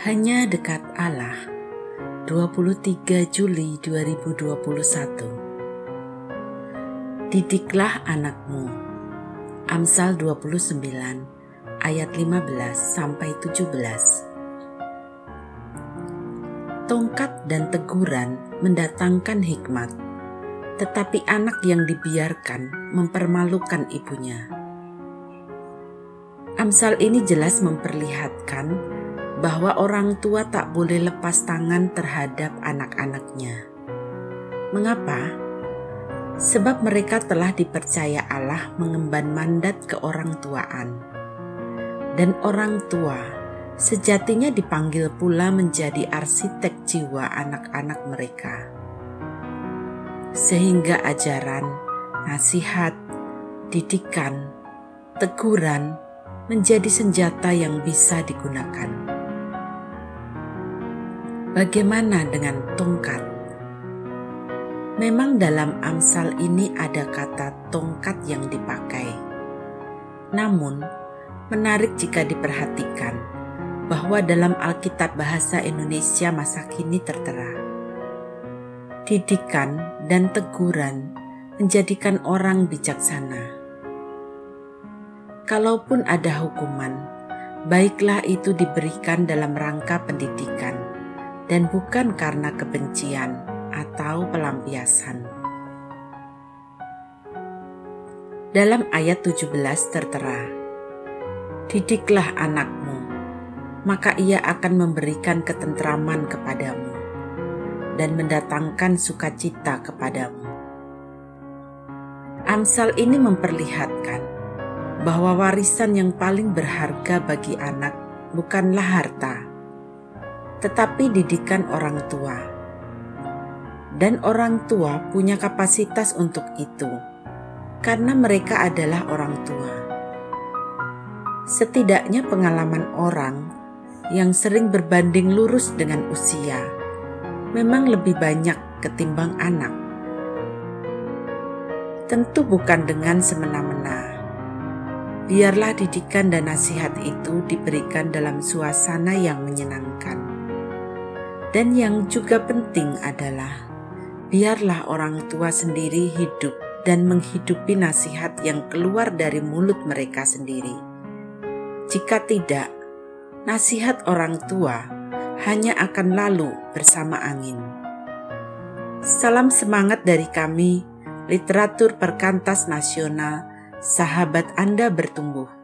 Hanya dekat Allah. 23 Juli 2021 Didiklah anakmu. Amsal 29 ayat 15 sampai 17 Tongkat dan teguran mendatangkan hikmat tetapi anak yang dibiarkan mempermalukan ibunya. Amsal ini jelas memperlihatkan bahwa orang tua tak boleh lepas tangan terhadap anak-anaknya. Mengapa? Sebab mereka telah dipercaya Allah mengemban mandat ke orang tuaan. Dan orang tua sejatinya dipanggil pula menjadi arsitek jiwa anak-anak mereka. Sehingga ajaran, nasihat, didikan, teguran menjadi senjata yang bisa digunakan. Bagaimana dengan tongkat? Memang dalam Amsal ini ada kata tongkat yang dipakai. Namun, menarik jika diperhatikan bahwa dalam Alkitab bahasa Indonesia masa kini tertera. Didikan dan teguran menjadikan orang bijaksana. Kalaupun ada hukuman, baiklah itu diberikan dalam rangka pendidikan dan bukan karena kebencian atau pelampiasan. Dalam ayat 17 tertera, Didiklah anakmu, maka ia akan memberikan ketentraman kepadamu dan mendatangkan sukacita kepadamu. Amsal ini memperlihatkan bahwa warisan yang paling berharga bagi anak bukanlah harta, tetapi didikan orang tua. Dan orang tua punya kapasitas untuk itu, karena mereka adalah orang tua. Setidaknya pengalaman orang yang sering berbanding lurus dengan usia memang lebih banyak ketimbang anak. Tentu bukan dengan semena-mena. Biarlah didikan dan nasihat itu diberikan dalam suasana yang menyenangkan dan yang juga penting adalah biarlah orang tua sendiri hidup dan menghidupi nasihat yang keluar dari mulut mereka sendiri. Jika tidak, nasihat orang tua hanya akan lalu bersama angin. Salam semangat dari kami, literatur perkantas nasional, sahabat Anda bertumbuh.